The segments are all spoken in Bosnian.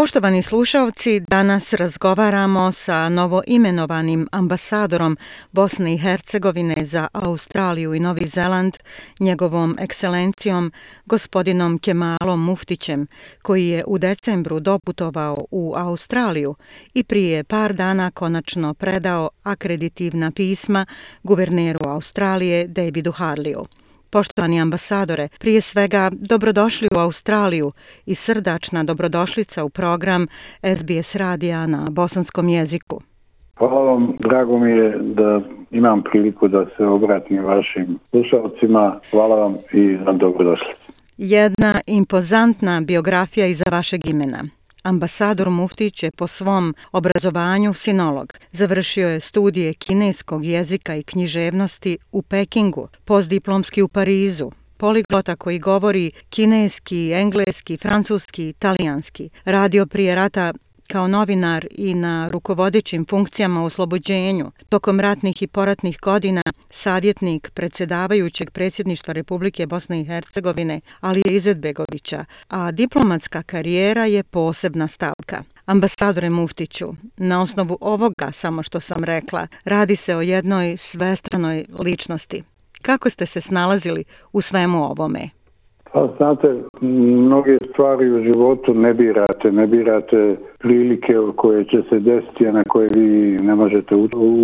Poštovani slušalci, danas razgovaramo sa novoimenovanim ambasadorom Bosne i Hercegovine za Australiju i Novi Zeland, njegovom ekscelencijom, gospodinom Kemalom Muftićem, koji je u decembru doputovao u Australiju i prije par dana konačno predao akreditivna pisma guverneru Australije Davidu Harliju. Poštovani ambasadore, prije svega dobrodošli u Australiju i srdačna dobrodošlica u program SBS radija na bosanskom jeziku. Hvala vam, drago mi je da imam priliku da se obratim vašim slušalcima. Hvala vam i za dobrodošlicu. Jedna impozantna biografija iza vašeg imena. Ambasador Muftić je po svom obrazovanju sinolog. Završio je studije kineskog jezika i književnosti u Pekingu, postdiplomski u Parizu, poliglota koji govori kineski, engleski, francuski, italijanski. Radio prije rata kao novinar i na rukovodećim funkcijama u oslobođenju, tokom ratnih i poratnih godina savjetnik predsjedavajućeg predsjedništva Republike Bosne i Hercegovine Alije Izetbegovića, a diplomatska karijera je posebna stavka. Ambasadore Muftiću, na osnovu ovoga samo što sam rekla, radi se o jednoj svestranoj ličnosti. Kako ste se snalazili u svemu ovome? Pa znate, mnoge stvari u životu ne birate, ne birate prilike koje će se desiti, a na koje vi ne možete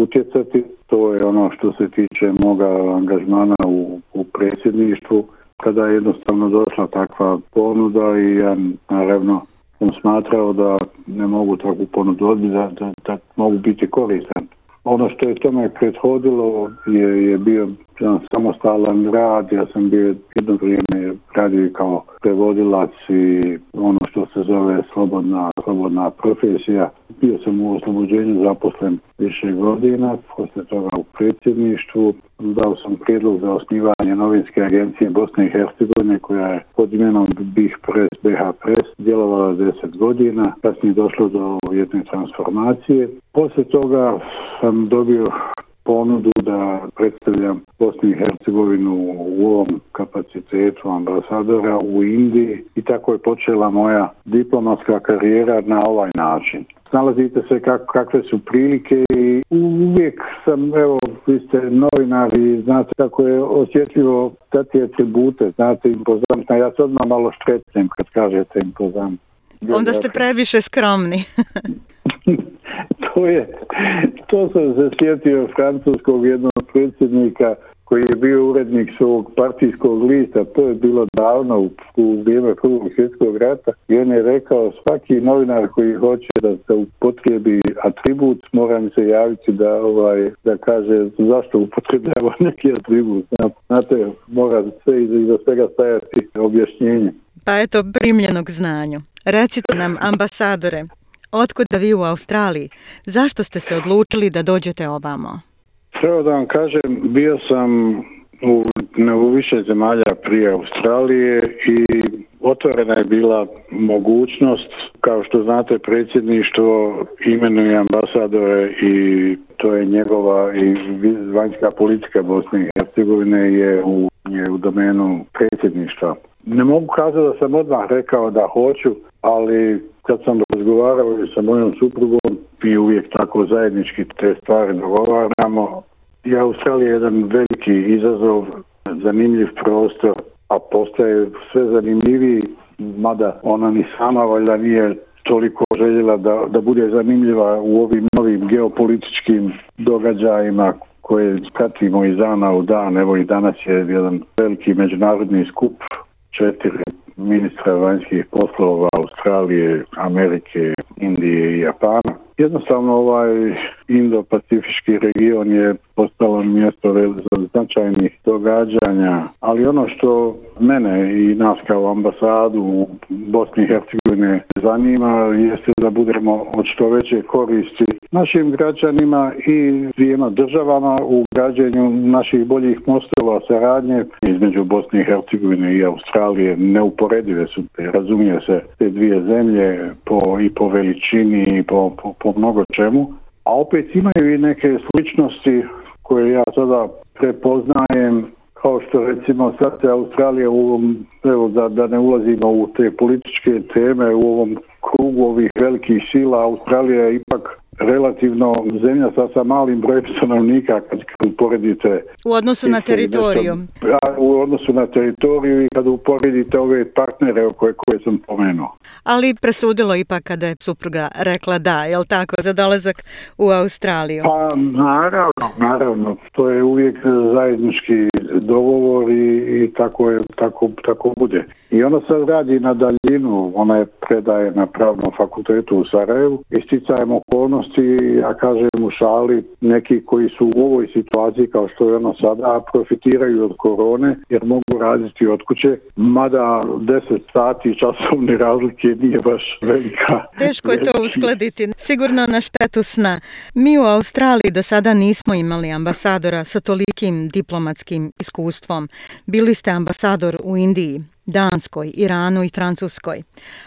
utjecati. To je ono što se tiče moga angažmana u, u predsjedništvu, kada je jednostavno došla takva ponuda i ja naravno sam smatrao da ne mogu takvu ponudu odbiti, da, da, da mogu biti korista ono što je tome prethodilo je, je bio jedan samostalan rad, ja sam bio jedno vrijeme radio i kao prevodilac i ono što se zove slobodna, slobodna profesija. Bio sam u oslobođenju zaposlen više godina, posle toga u predsjedništvu, dao sam prijedlog za osniva novinske agencije Bosne i Hercegovine koja je pod imenom Big Press, BH Press, djelovala 10 godina, kasnije došlo do jedne transformacije. Posle toga sam dobio ponudu da predstavljam Bosnu i Hercegovinu u ovom kapacitetu ambasadora u Indiji i tako je počela moja diplomatska karijera na ovaj način. Snalazite se kak kakve su prilike i uvijek sam, evo, vi ste novinar i znate kako je osjetljivo da ti je tribute, znate, impozantna. Ja se odmah malo štretnem kad kažete impozantna. Onda ste previše skromni. to je, to sam se sjetio francuskog jednog predsjednika koji je bio urednik svog partijskog lista, to je bilo davno u, u vrijeme Prvog svjetskog rata, i on je rekao svaki novinar koji hoće da se upotrijebi atribut, mora mi se javiti da ovaj da kaže zašto upotrebljava neki atribut. Znate, mora sve iz, iz svega stajati objašnjenje. Pa eto, primljenog znanju. Recite nam, ambasadore, Otkud da vi u Australiji? Zašto ste se odlučili da dođete ovamo? Treba da vam kažem, bio sam u, ne, u više zemalja prije Australije i otvorena je bila mogućnost, kao što znate, predsjedništvo imenuje ambasadore i to je njegova i vanjska politika Bosne i Hercegovine je u, je u domenu predsjedništva. Ne mogu kazati da sam odmah rekao da hoću, ali kad sam razgovarali sa mojom suprugom, mi uvijek tako zajednički te stvari dogovaramo. I Australija je jedan veliki izazov, zanimljiv prostor, a postaje sve zanimljiviji, mada ona ni sama valjda nije toliko željela da, da bude zanimljiva u ovim novim geopolitičkim događajima koje pratimo iz dana u dan. Evo i danas je jedan veliki međunarodni skup, četiri ministra vanjskih poslova Australije, Amerike, Indije i Japana. Jednostavno ovaj Indo-Pacifički region je postalo mjesto značajnih događanja, ali ono što mene i nas kao ambasadu u Bosni i Hercegovine zanima jeste da budemo od što veće koristi našim građanima i dvijema državama u građenju naših boljih mostova saradnje između Bosne i Hercegovine i Australije neuporedive su te, razumije se, te dvije zemlje po, i po veličini i po, po, po mnogo čemu a opet imaju i neke sličnosti koje ja sada prepoznajem kao što recimo sad se Australija u ovom, evo da, da ne ulazimo u te političke teme u ovom krugu ovih velikih sila Australija je ipak relativno zemlja sa, sa malim brojem stanovnika kad uporedite... U odnosu na teritoriju. Da sam, u odnosu na teritoriju i kad uporedite ove partnere o koje, koje sam pomenuo. Ali presudilo ipak kada je supruga rekla da, je li tako, za dolazak u Australiju? Pa naravno, naravno. To je uvijek zajednički dogovor i, i tako, je, tako, tako bude. I ona sad radi na daljinu, ona je predaje na pravnom fakultetu u Sarajevu, isticajem okolnost stvarnosti, ja kažem u šali, neki koji su u ovoj situaciji kao što je ono sada, profitiraju od korone jer mogu raditi od kuće, mada 10 sati časovne razlike nije baš velika. Teško je to znači- uskladiti, sigurno na štetu sna. Mi u Australiji do sada nismo imali ambasadora sa tolikim diplomatskim iskustvom. Bili ste ambasador u Indiji, Danskoj, Iranu i Francuskoj.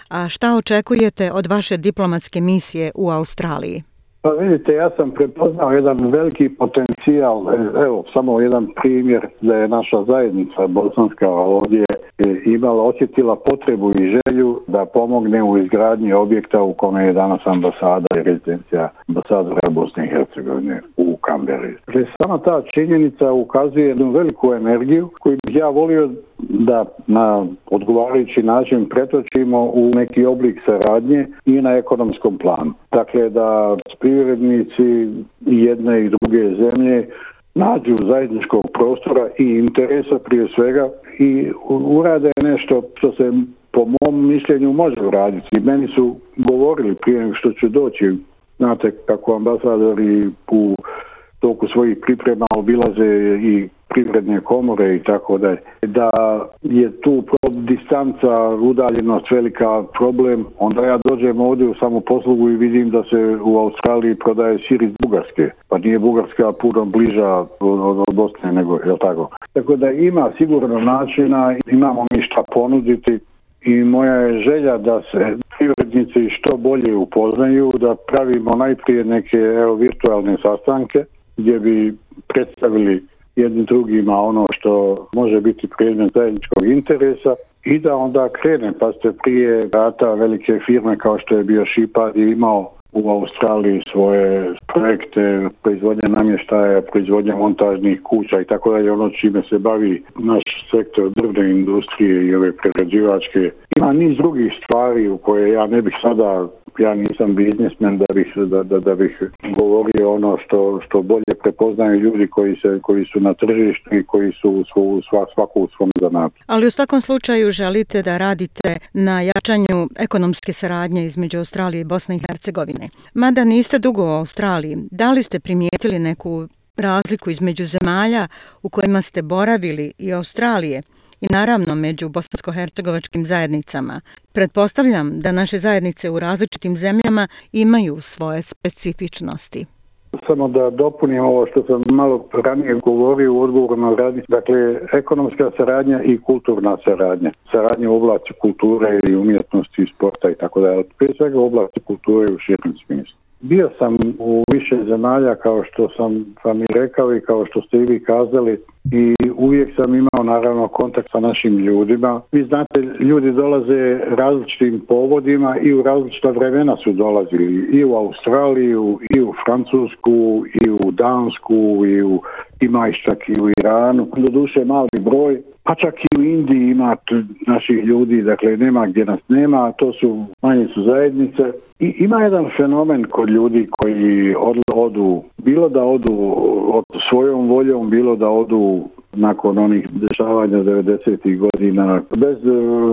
A šta očekujete od vaše diplomatske misije u Australiji? Pa vidite, ja sam prepoznao jedan veliki potencijal, e, evo, samo jedan primjer da je naša zajednica bosanska ovdje e, imala, osjetila potrebu i želju da pomogne u izgradnji objekta u kome je danas ambasada i rezidencija ambasadora Bosne i Hercegovine u Kamberi. Sama ta činjenica ukazuje jednu veliku energiju koju bih ja volio da na odgovarajući način pretočimo u neki oblik saradnje i na ekonomskom planu. Dakle, da privrednici jedne i druge zemlje nađu zajedničkog prostora i interesa prije svega i urade nešto što se po mom mišljenju može uraditi. Meni su govorili prije što će doći, znate kako ambasadori u toku svojih priprema obilaze i privredne komore i tako da je. Da je tu distanca, udaljenost velika problem, onda ja dođem ovdje u samu poslugu i vidim da se u Australiji prodaje sir iz Bugarske. Pa nije Bugarska puno bliža od Bosne nego, je tako? Tako da ima sigurno načina, imamo mi šta ponuditi i moja je želja da se privrednici što bolje upoznaju, da pravimo najprije neke evo, virtualne sastanke gdje bi predstavili jednim drugima ono što može biti predmet zajedničkog interesa i da onda krene. Pa ste prije rata velike firme kao što je bio Šipad i imao u Australiji svoje projekte, proizvodnje namještaja, proizvodnje montažnih kuća i tako da je ono čime se bavi naš sektor drvne industrije i ove prerađivačke. Ima niz drugih stvari u koje ja ne bih sada ja nisam biznismen da bih da, da, da bih govorio ono što što bolje prepoznaju ljudi koji se koji su na tržištu i koji su u svu, sva, svaku u svom zanatu. Ali u svakom slučaju želite da radite na jačanju ekonomske saradnje između Australije i Bosne i Hercegovine. Mada niste dugo u Australiji, da li ste primijetili neku razliku između zemalja u kojima ste boravili i Australije? i naravno među bosansko-hercegovačkim zajednicama. Pretpostavljam da naše zajednice u različitim zemljama imaju svoje specifičnosti. Samo da dopunim ovo što sam malo ranije govorio u odgovoru na radnje. Dakle, ekonomska saradnja i kulturna saradnja. Saradnja u oblasti kulture i umjetnosti i sporta i tako da je. Prije svega u oblasti kulture u širnom smislu. Bio sam u više zemalja kao što sam vam i rekao i kao što ste i vi kazali i uvijek sam imao naravno kontakt sa našim ljudima. Vi znate, ljudi dolaze različitim povodima i u različita vremena su dolazili i u Australiju, i u Francusku, i u Dansku, i u Imajštak, i u Iranu. Do duše mali broj, pa čak i u Indiji ima naših ljudi, dakle nema gdje nas nema, to su manje su zajednice. I ima jedan fenomen kod ljudi koji od, odu, bilo da odu od svojom voljom, bilo da odu nakon onih dešavanja 90-ih godina, bez e,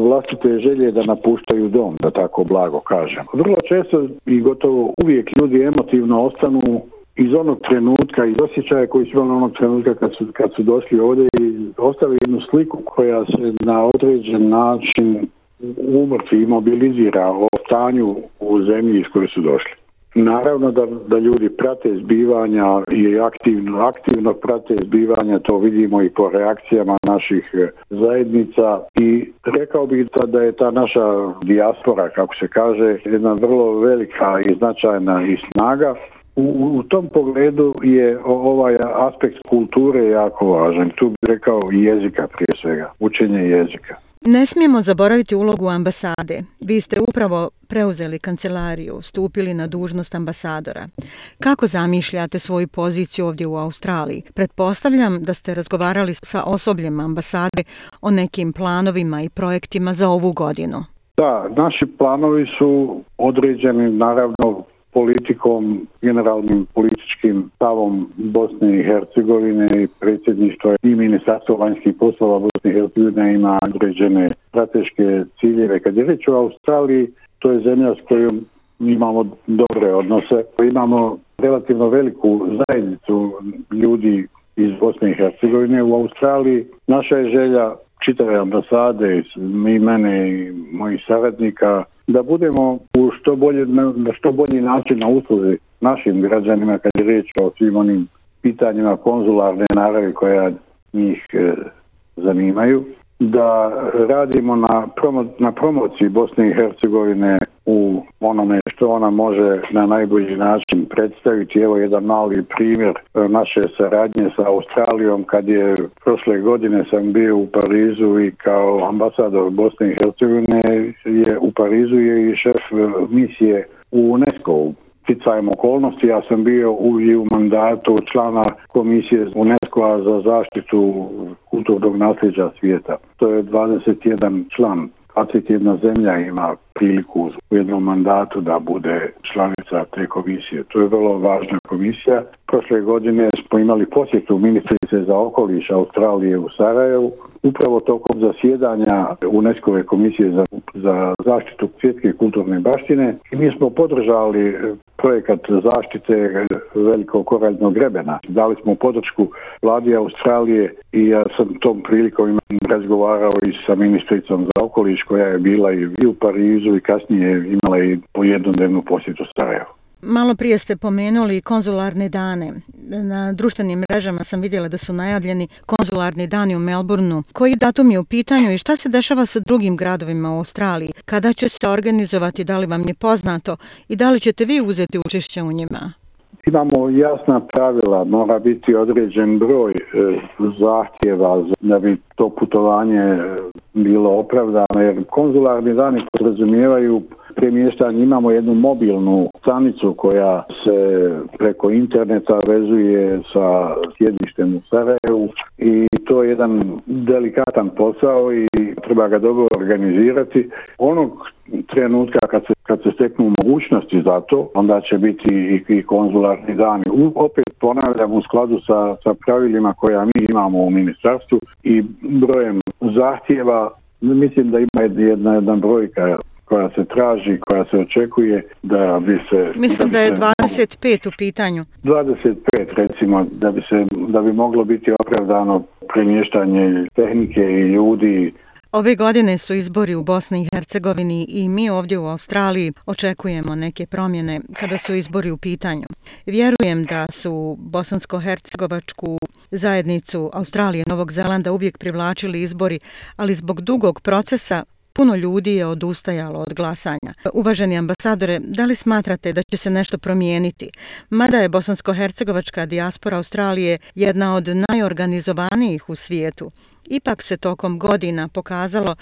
vlastite želje da napuštaju dom, da tako blago kažem. Vrlo često i gotovo uvijek ljudi emotivno ostanu iz onog trenutka, iz osjećaja koji su imali onog trenutka kad su, kad su došli ovdje ostavi jednu sliku koja se na određen način umrti i mobilizira o stanju u zemlji iz koje su došli. Naravno da, da ljudi prate zbivanja i aktivno, aktivno prate zbivanja, to vidimo i po reakcijama naših eh, zajednica i rekao bih da, da je ta naša dijaspora, kako se kaže, jedna vrlo velika i značajna i snaga U, u tom pogledu je ovaj aspekt kulture jako važan. Tu bih rekao i jezika prije svega, učenje jezika. Ne smijemo zaboraviti ulogu ambasade. Vi ste upravo preuzeli kancelariju, stupili na dužnost ambasadora. Kako zamišljate svoju poziciju ovdje u Australiji? Pretpostavljam da ste razgovarali sa osobljem ambasade o nekim planovima i projektima za ovu godinu. Da, naši planovi su određeni naravno politikom, generalnim političkim stavom Bosne i Hercegovine i predsjedništva i ministarstvo vanjskih poslova Bosne i Hercegovine ima određene strateške ciljeve. Kad je reč o Australiji, to je zemlja s kojom imamo dobre odnose. Imamo relativno veliku zajednicu ljudi iz Bosne i Hercegovine u Australiji. Naša je želja čitave ambasade, mi mene i mojih savjetnika, da budemo što bolje, na što bolji način na usluzi našim građanima kad je riječ o svim onim pitanjima konzularne naravi koja njih e, zanimaju, da radimo na, promo, na promociji Bosne i Hercegovine u onome što ona može na najbolji način predstaviti. Evo jedan mali primjer e, naše saradnje sa Australijom kad je prošle godine sam bio u Parizu i kao ambasador Bosne i Hercegovine je u Parizu je i šef e, misije u UNESCO Ticajem okolnosti, ja sam bio u, u mandatu člana komisije UNESCO za zaštitu kulturnog nasljeđa svijeta. To je 21 član, 21 zemlja ima priliku u jednom mandatu da bude članica te komisije. To je vrlo važna komisija. Prošle godine smo imali posjetu ministrice za okoliš Australije u Sarajevu. Upravo tokom zasjedanja UNESCO-ve komisije za, za zaštitu svjetske kulturne baštine i mi smo podržali projekat zaštite velikog koraljnog grebena. Dali smo podršku vladi Australije i ja sam tom prilikom razgovarao i sa ministricom za okoliš koja je bila i u Parizu blizu i kasnije imala i po jednodnevnu posjetu Sarajevo. Malo prije ste pomenuli konzularne dane. Na društvenim mrežama sam vidjela da su najavljeni konzularni dani u Melbourneu. Koji datum je u pitanju i šta se dešava sa drugim gradovima u Australiji? Kada će se organizovati, da li vam je poznato i da li ćete vi uzeti učešće u njima? Imamo jasna pravila, mora biti određen broj e, zahtjeva da bi to putovanje e, bilo opravdano, jer konzularni dani podrazumijevaju premještanje imamo jednu mobilnu stanicu koja se preko interneta vezuje sa sjedištem u Sarajevu i to je jedan delikatan posao i treba ga dobro organizirati. Onog trenutka kad se, kad se steknu mogućnosti za to, onda će biti i, i konzularni dan. U, opet ponavljam u skladu sa, sa pravilima koja mi imamo u ministarstvu i brojem zahtjeva mislim da ima jedna, jedna brojka koja se traži, koja se očekuje da bi se... Mislim da, bi se, da je 25 u pitanju. 25 recimo da bi, se, da bi moglo biti opravdano premještanje tehnike i ljudi. Ove godine su izbori u Bosni i Hercegovini i mi ovdje u Australiji očekujemo neke promjene kada su izbori u pitanju. Vjerujem da su bosansko-hercegovačku zajednicu Australije i Novog Zelanda uvijek privlačili izbori, ali zbog dugog procesa puno ljudi je odustajalo od glasanja. Uvaženi ambasadore, da li smatrate da će se nešto promijeniti? Mada je bosansko-hercegovačka dijaspora Australije jedna od najorganizovanijih u svijetu, ipak se tokom godina pokazalo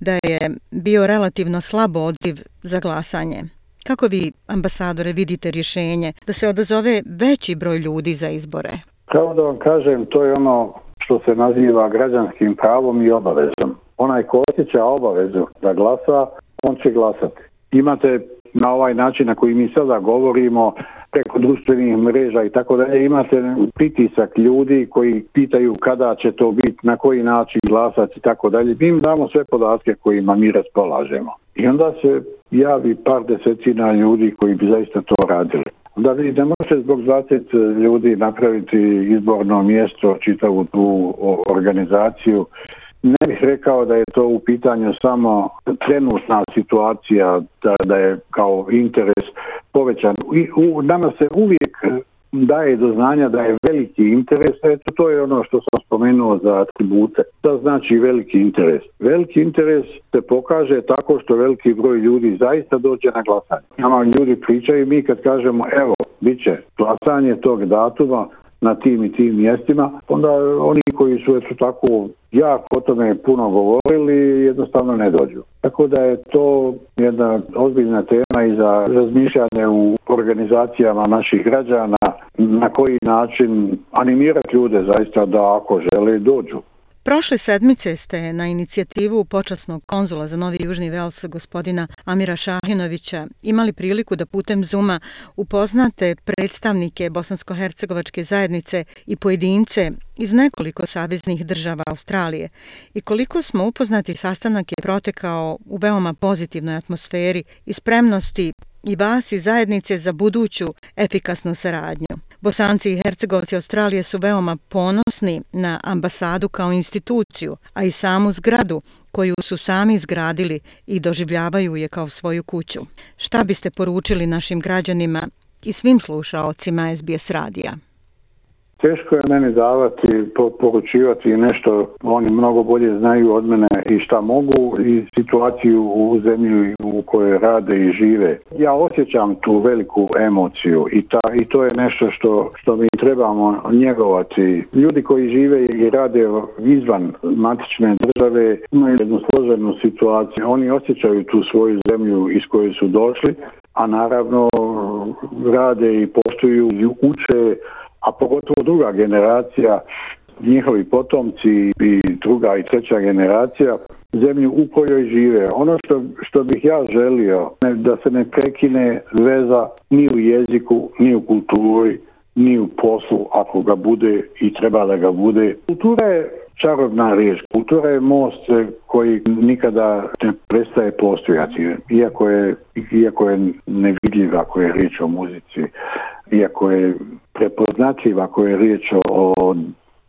da je bio relativno slab odziv za glasanje. Kako vi, ambasadore, vidite rješenje da se odazove veći broj ljudi za izbore? Kao da vam kažem, to je ono što se naziva građanskim pravom i obavezom onaj ko osjeća obavezu da glasa, on će glasati. Imate na ovaj način na koji mi sada govorimo preko društvenih mreža i tako dalje, imate pritisak ljudi koji pitaju kada će to biti, na koji način glasati i tako dalje. Mi im damo sve podatke kojima mi raspolažemo. I onda se javi par desetina ljudi koji bi zaista to radili. Da vi ne možete zbog 20 ljudi napraviti izborno mjesto, čitavu tu organizaciju, ne bih rekao da je to u pitanju samo trenutna situacija da, da je kao interes povećan. I, u, nama se uvijek daje do znanja da je veliki interes, eto to je ono što sam spomenuo za atribute. Da znači veliki interes. Veliki interes se pokaže tako što veliki broj ljudi zaista dođe na glasanje. Nama ljudi pričaju, mi kad kažemo evo, bit će glasanje tog datuma, na tim i tim mjestima, onda oni koji su eto tako jako o tome puno govorili i jednostavno ne dođu. Tako da je to jedna ozbiljna tema i za razmišljanje u organizacijama naših građana na koji način animirati ljude zaista da ako žele dođu. Prošle sedmice ste na inicijativu počasnog konzula za Novi Južni Vels gospodina Amira Šahinovića imali priliku da putem Zuma upoznate predstavnike Bosansko-Hercegovačke zajednice i pojedince iz nekoliko saveznih država Australije. I koliko smo upoznati, sastanak je protekao u veoma pozitivnoj atmosferi i spremnosti i vas i zajednice za buduću efikasnu saradnju. Bosanci i Hercegovci Australije su veoma ponosni ponosni na ambasadu kao instituciju, a i samu zgradu koju su sami zgradili i doživljavaju je kao svoju kuću. Šta biste poručili našim građanima i svim slušaocima SBS radija? Teško je meni davati, poručivati nešto, oni mnogo bolje znaju od mene i šta mogu i situaciju u zemlju u kojoj rade i žive. Ja osjećam tu veliku emociju i, ta, i to je nešto što, što mi trebamo njegovati. Ljudi koji žive i rade izvan matične države imaju jednu složenu situaciju. Oni osjećaju tu svoju zemlju iz koje su došli, a naravno rade i poštuju i uče a pogotovo druga generacija, njihovi potomci i druga i treća generacija, zemlju u kojoj žive. Ono što, što bih ja želio, ne, da se ne prekine veza ni u jeziku, ni u kulturi, ni u poslu, ako ga bude i treba da ga bude. Kultura je čarobna riječ. Kultura je most koji nikada ne prestaje postojati, iako je, iako je nevidljiva ako je riječ o muzici, iako je prepoznačljiva ako je riječ o, o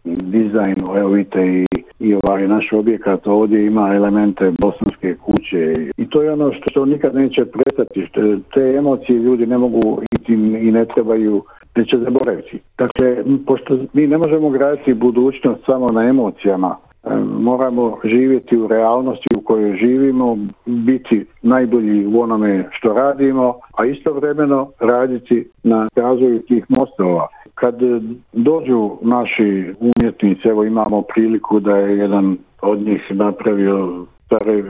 dizajnu, evo vidite i, i ovaj naš objekat ovdje ima elemente bosanske kuće i to je ono što, što nikad neće prestati, što te emocije ljudi ne mogu i, i ne trebaju neće zaboraviti. Dakle, pošto mi ne možemo graditi budućnost samo na emocijama, moramo živjeti u realnosti u kojoj živimo, biti najbolji u onome što radimo, a istovremeno raditi na razvoju tih mostova. Kad dođu naši umjetnici, evo imamo priliku da je jedan od njih napravio stari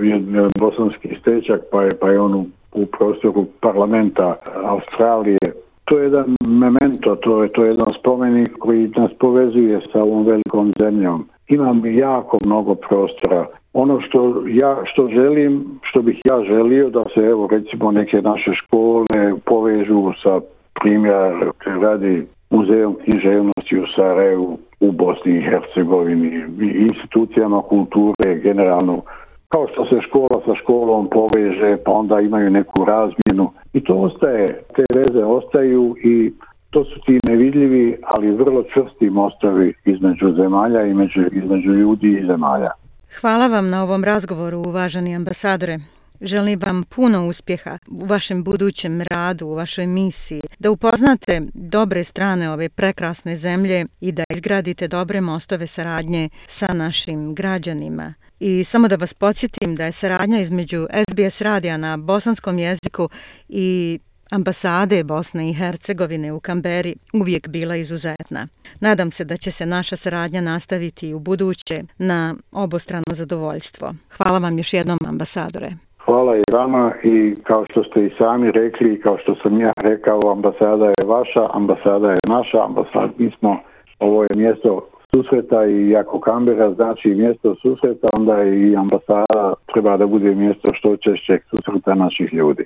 bosanski stečak, pa je, pa je on u, u prostoru parlamenta Australije to je jedan memento, to je to je jedan spomenik koji nas povezuje sa ovom velikom zemljom imam jako mnogo prostora. Ono što ja što želim, što bih ja želio da se evo recimo neke naše škole povežu sa primjer radi muzejom književnosti u Sarajevu u Bosni i Hercegovini, institucijama kulture generalno, kao što se škola sa školom poveže, pa onda imaju neku razmjenu. I to ostaje, te veze ostaju i to su ti nevidljivi, ali vrlo čvrsti mostovi između zemalja i među, između ljudi i zemalja. Hvala vam na ovom razgovoru, uvaženi ambasadore. Želim vam puno uspjeha u vašem budućem radu, u vašoj misiji, da upoznate dobre strane ove prekrasne zemlje i da izgradite dobre mostove saradnje sa našim građanima. I samo da vas podsjetim da je saradnja između SBS radija na bosanskom jeziku i ambasade Bosne i Hercegovine u Kamberi uvijek bila izuzetna. Nadam se da će se naša saradnja nastaviti u buduće na obostrano zadovoljstvo. Hvala vam još jednom, ambasadore. Hvala i vama i kao što ste i sami rekli i kao što sam ja rekao, ambasada je vaša, ambasada je naša, ambasada mi smo, ovo je mjesto susreta i ako Kambera znači mjesto susreta, onda i ambasada treba da bude mjesto što češće susreta naših ljudi